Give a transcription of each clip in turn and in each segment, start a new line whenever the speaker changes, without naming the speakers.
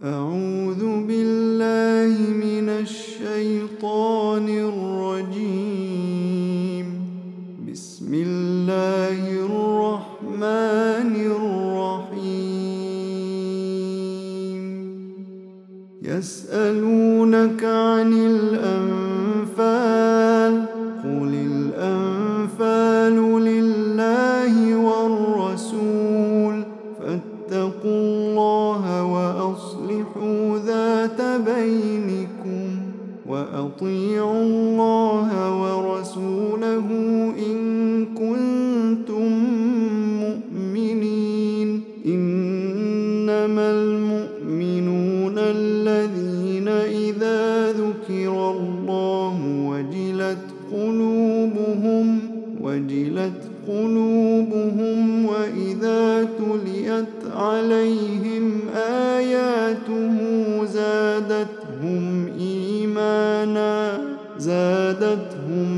Ah, um زادتهم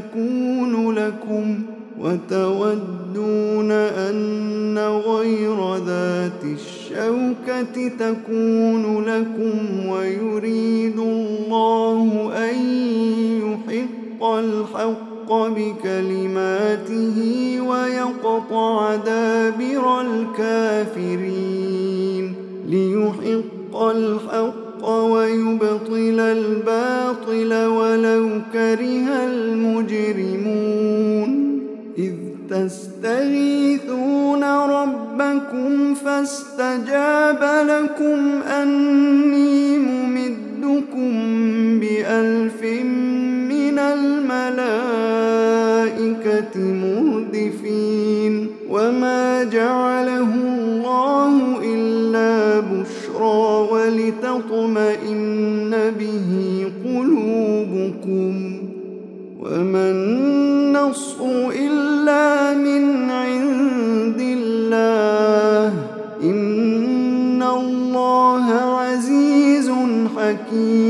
تكون لكم وتودون أن غير ذات الشوكة تكون لكم ويريد الله أن يحق الحق بكلماته ويقطع دابر الكافرين ليحق ويبطل الباطل ولو كره المجرمون. إذ تستغيثون ربكم فاستجاب لكم أني ممدكم بألف من الملائكة مردفين وما جعله الله إلا ولتطمئن به قلوبكم وما النصر إلا من عند الله إن الله عزيز حكيم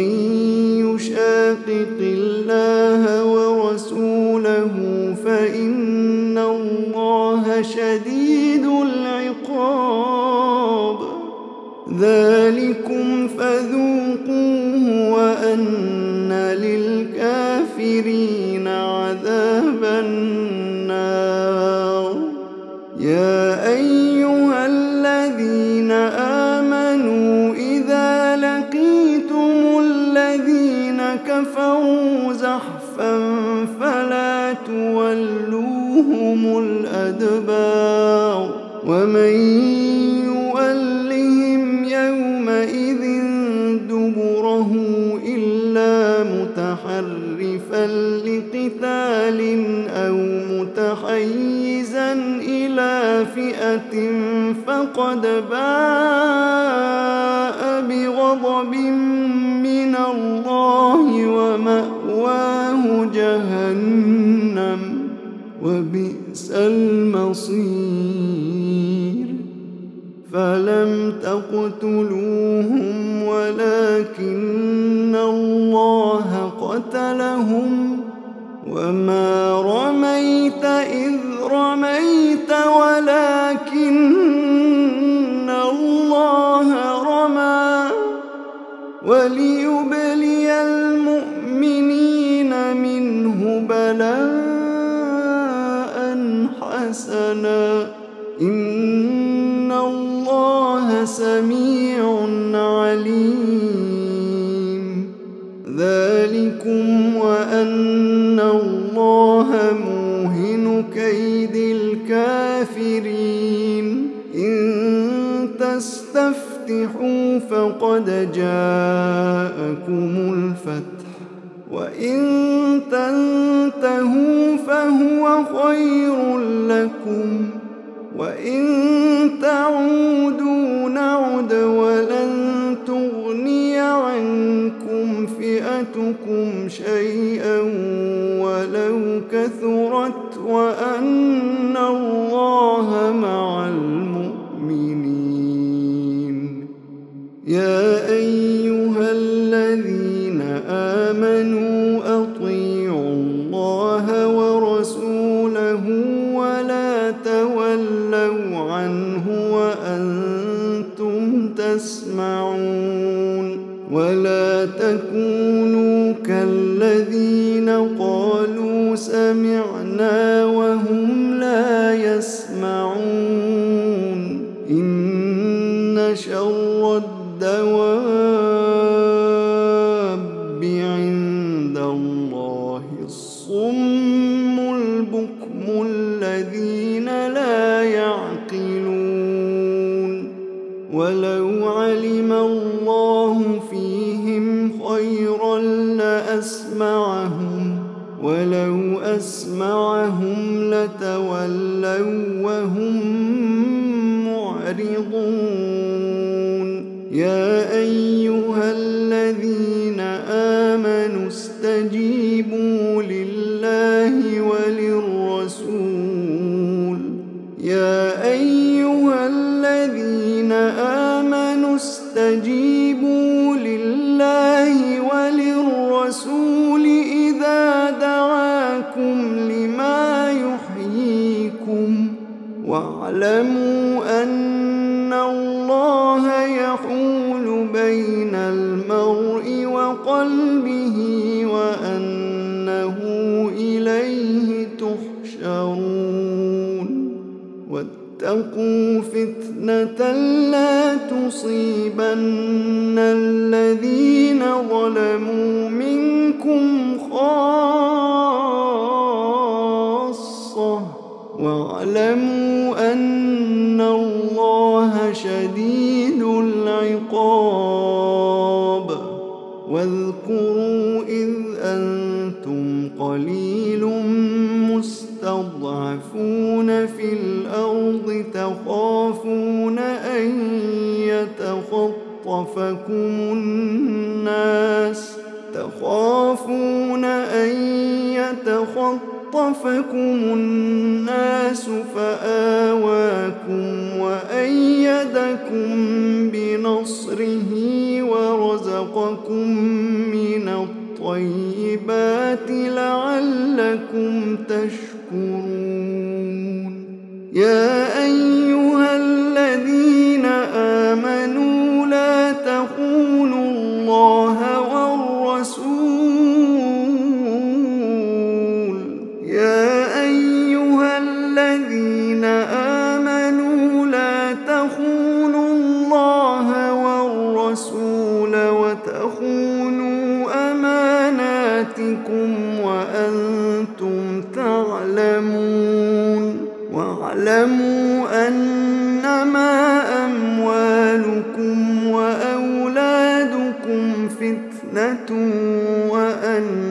الله شديد العقاب. ذلكم فذوقوه وأن للكافرين عذاب النار. يا فقد باء بغضب من الله ومأواه جهنم وبئس المصير. فلم تقتلوهم ولكن الله قتلهم وما رميت وليبلي يا أيها آمنوا استجيبوا لله وللرسول؟ يا أيها فتنة لا تصيبن الذين ظلموا منكم خاصة واعلموا أن الله شديد العقاب واذكروا إذ أنتم قليل مستضعفون في الأرض تخافون يتخطفكم الناس تخافون أن يتخطفكم الناس فآواكم وأيدكم بنصره ورزقكم من الطيبات لعلكم تشكرون يا واعلموا أنما أموالكم وأولادكم فتنة وأن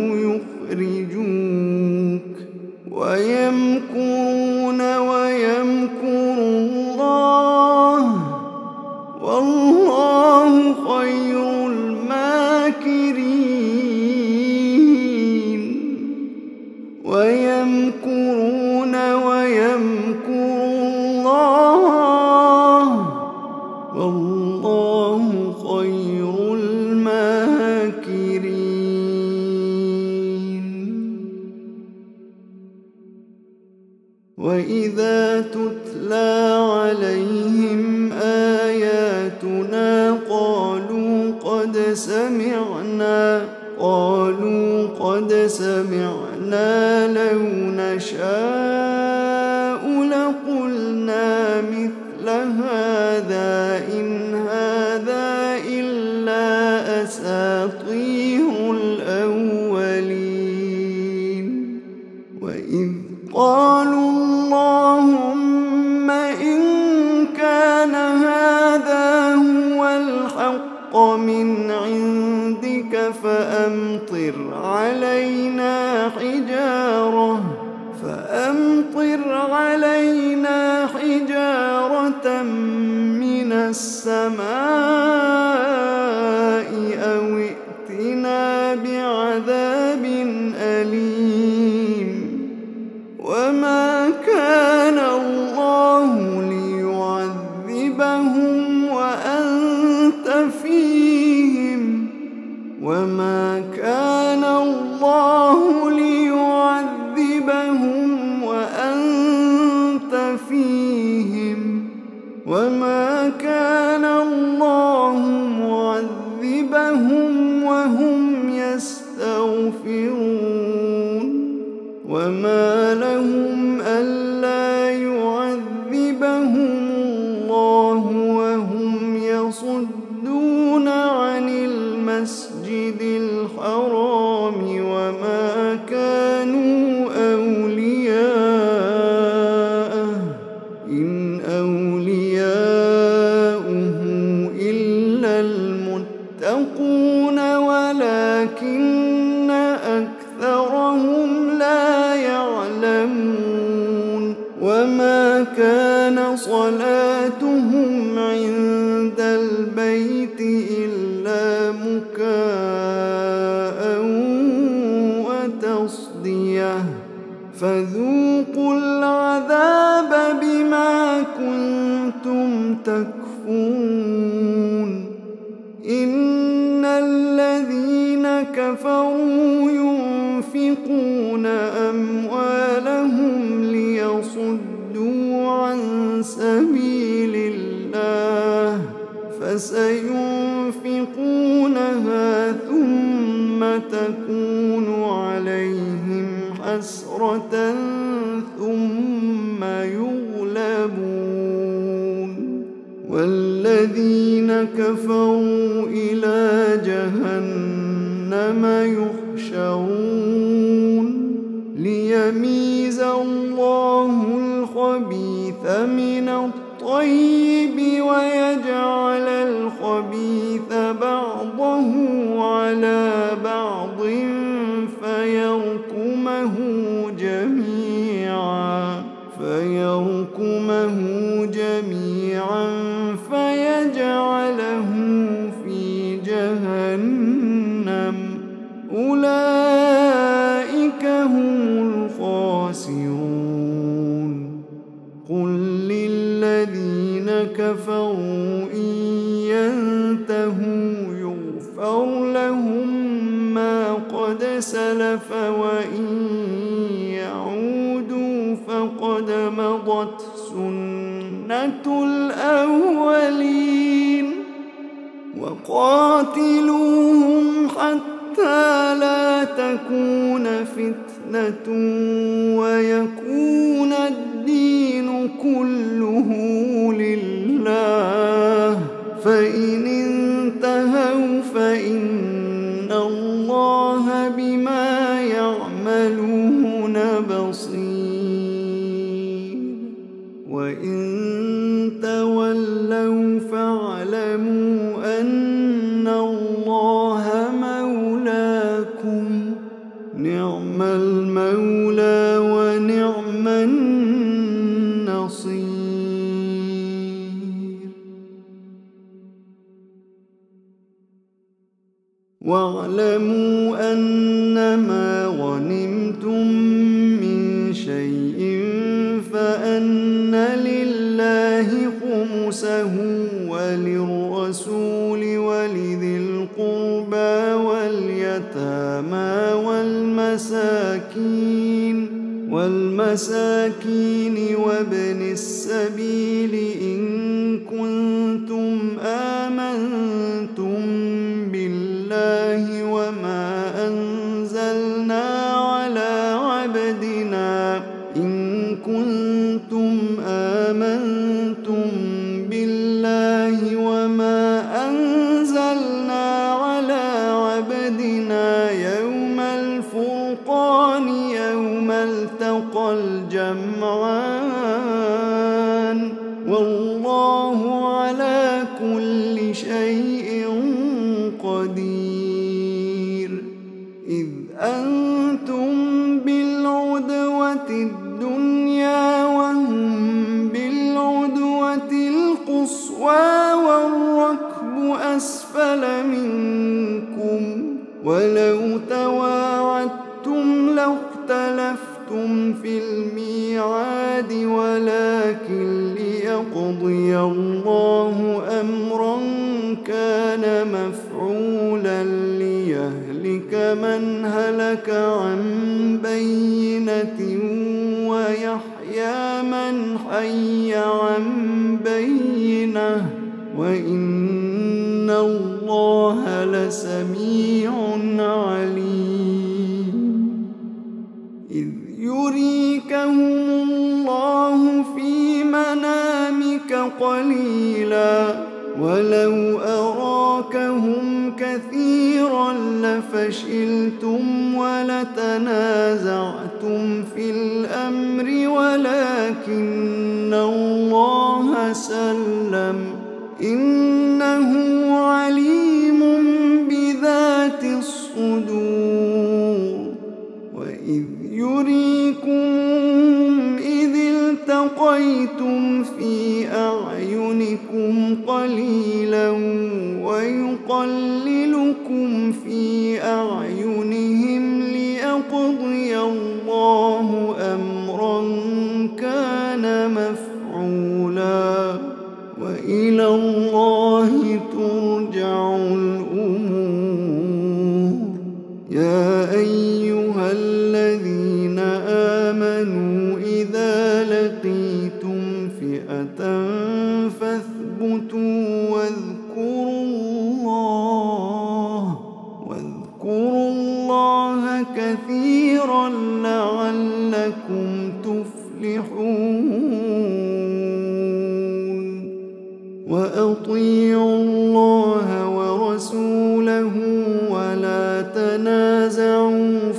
I am المسجد تكون عليهم حسرة ثم يغلبون. والذين كفروا إلى جهنم يحشرون. ليميز الله الخبيث من الطيب ويميز سلف وإن يعودوا فقد مضت سنة الأولين وقاتلوهم حتى لا تكون فتنة ويكون فأن لله خمسه وللرسول ولذي القربى واليتامى والمساكين والمساكين وابن السبيل إن كنتم والركب أسفل منكم ولو تواعدتم لاختلفتم في الميعاد ولكن ليقضي الله أمرا كان مفعولا ليهلك من هلك عن بينة ويحيى من حي عن بينة. وإن الله لسميع عليم إذ يريكهم الله في منامك قليلا ولو أراكهم كثيرا لفشلتم ولتنازعتم في الأمر ولكن الله سلم إنه عليم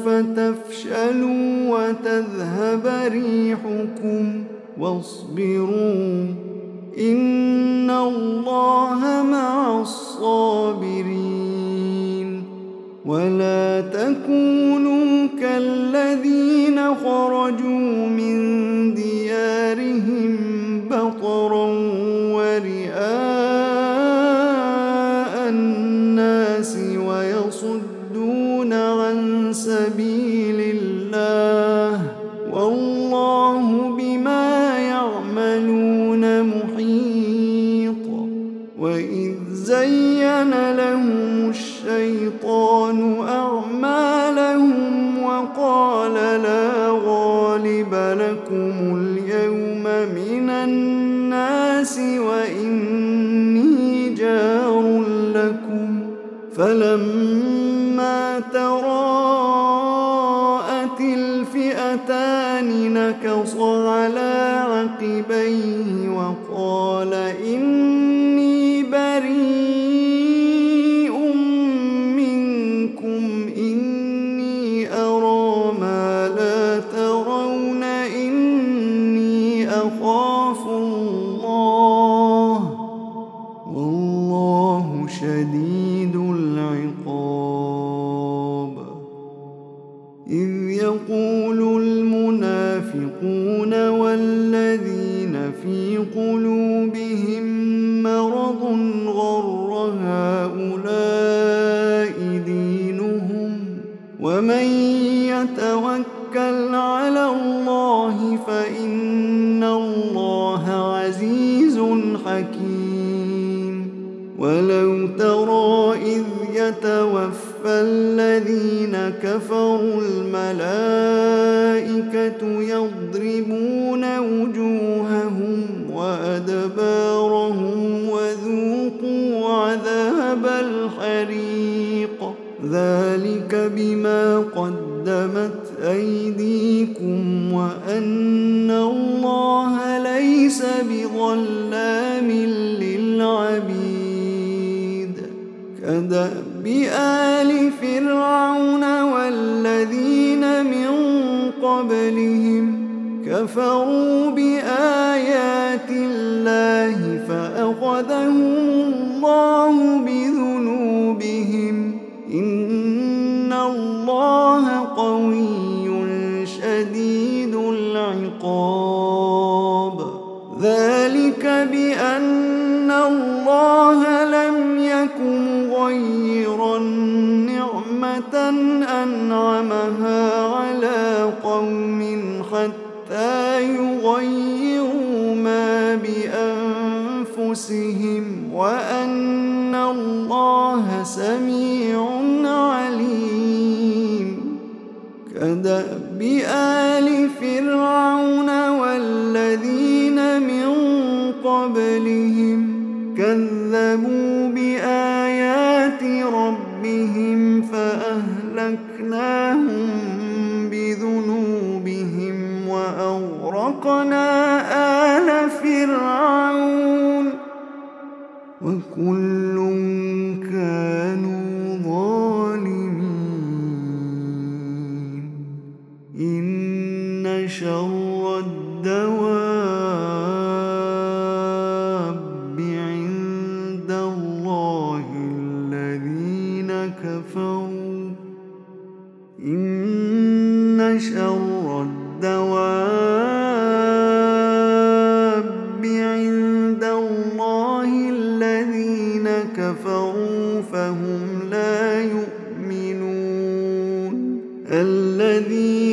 فتفشلوا وتذهب ريحكم واصبروا. إن الله مع الصابرين. ولا تكونوا كالذين خرجوا من ديارهم بطرا فلما تراءت الفئتان نكص على عقبيه وقال إن كفروا الملائكة يضربون وجوههم وأدبارهم الله سميع عليم. كدأب آل فرعون والذين من قبلهم كذبوا الذي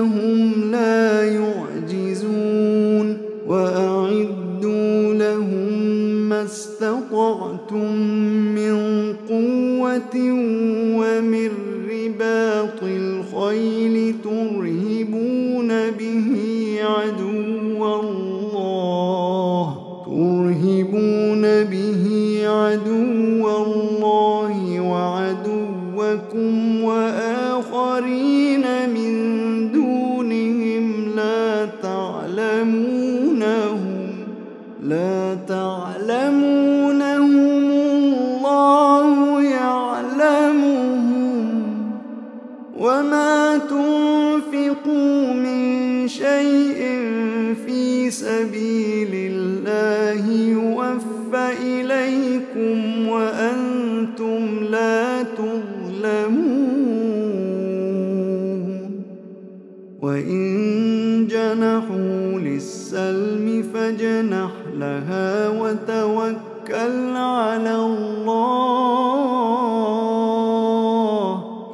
لهم للسلم فاجنح لها وتوكل على الله.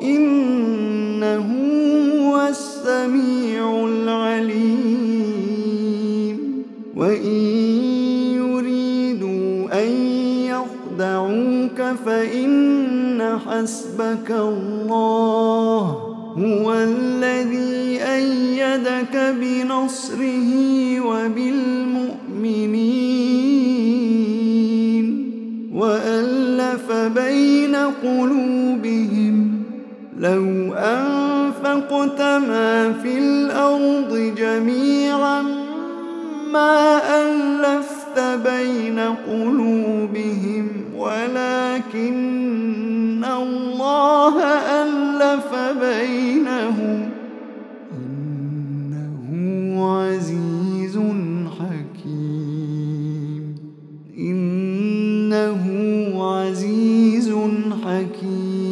إنه هو السميع العليم. وإن يريدوا أن يخدعوك فإن حسبك الله. هو الذي أيدك بنصره وبالمؤمنين وألف بين قلوبهم لو أنفقت ما في الأرض جميعا ما ألفت بين قلوبهم ولكن الله ألف بينهم. عزيز حكيم. إنه عزيز حكيم.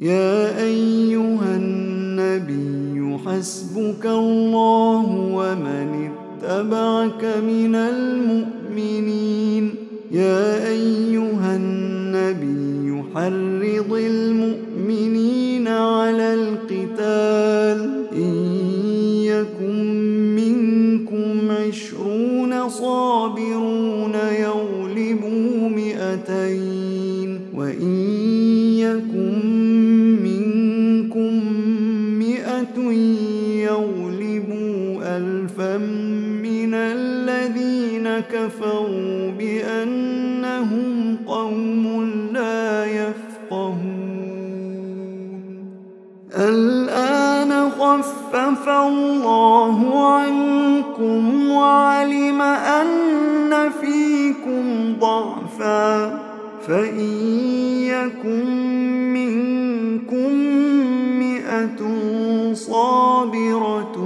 يا أيها النبي حسبك الله ضعفا فإن يكن منكم مئة صابرة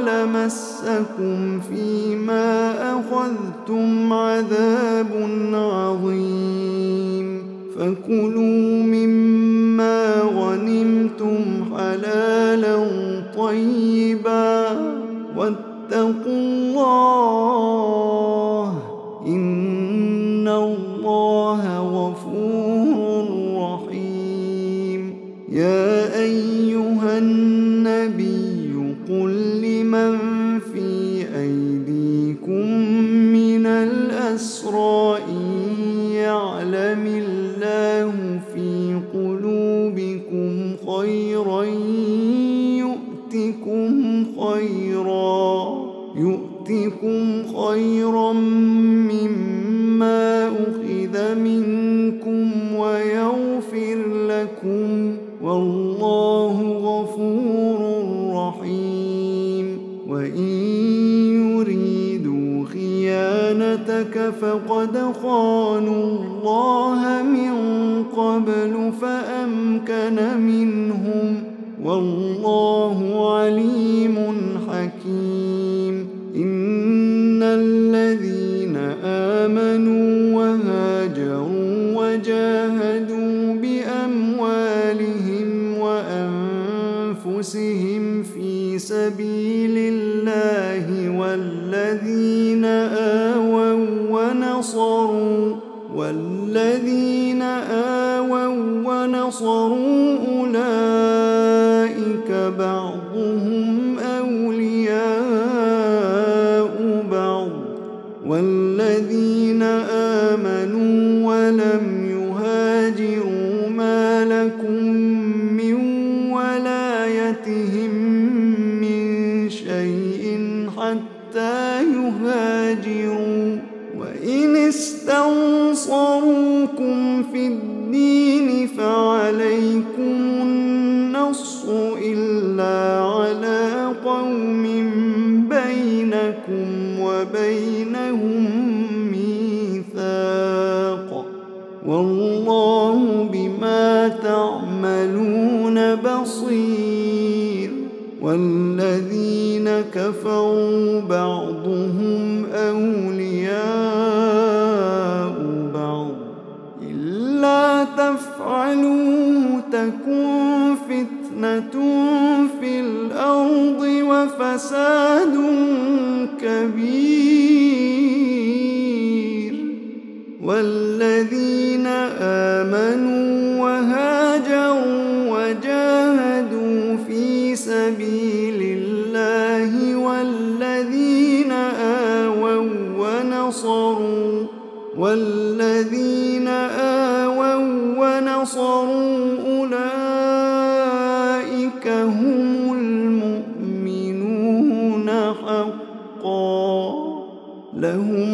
لمسكم فيما أخذتم عذاب عظيم فكلوا فقد خانوا الله من قبل فأمكن منهم والله عليم ونصروا أولئك بعضهم أولياء بعض والذين آمنوا ولم يهاجروا ما لكم من ولايتهم من شيء حتى يهاجروا. وإن استنصروكم في الدين فعليكم النصر إلا على قوم بينكم وبينهم ميثاق. والله بما تعملون بصير. والذين وفساد كبير والذين آمنوا وهاجروا وجاهدوا في سبيل الله والذين آووا ونصروا والذين آووا ونصروا أولئك هم لهم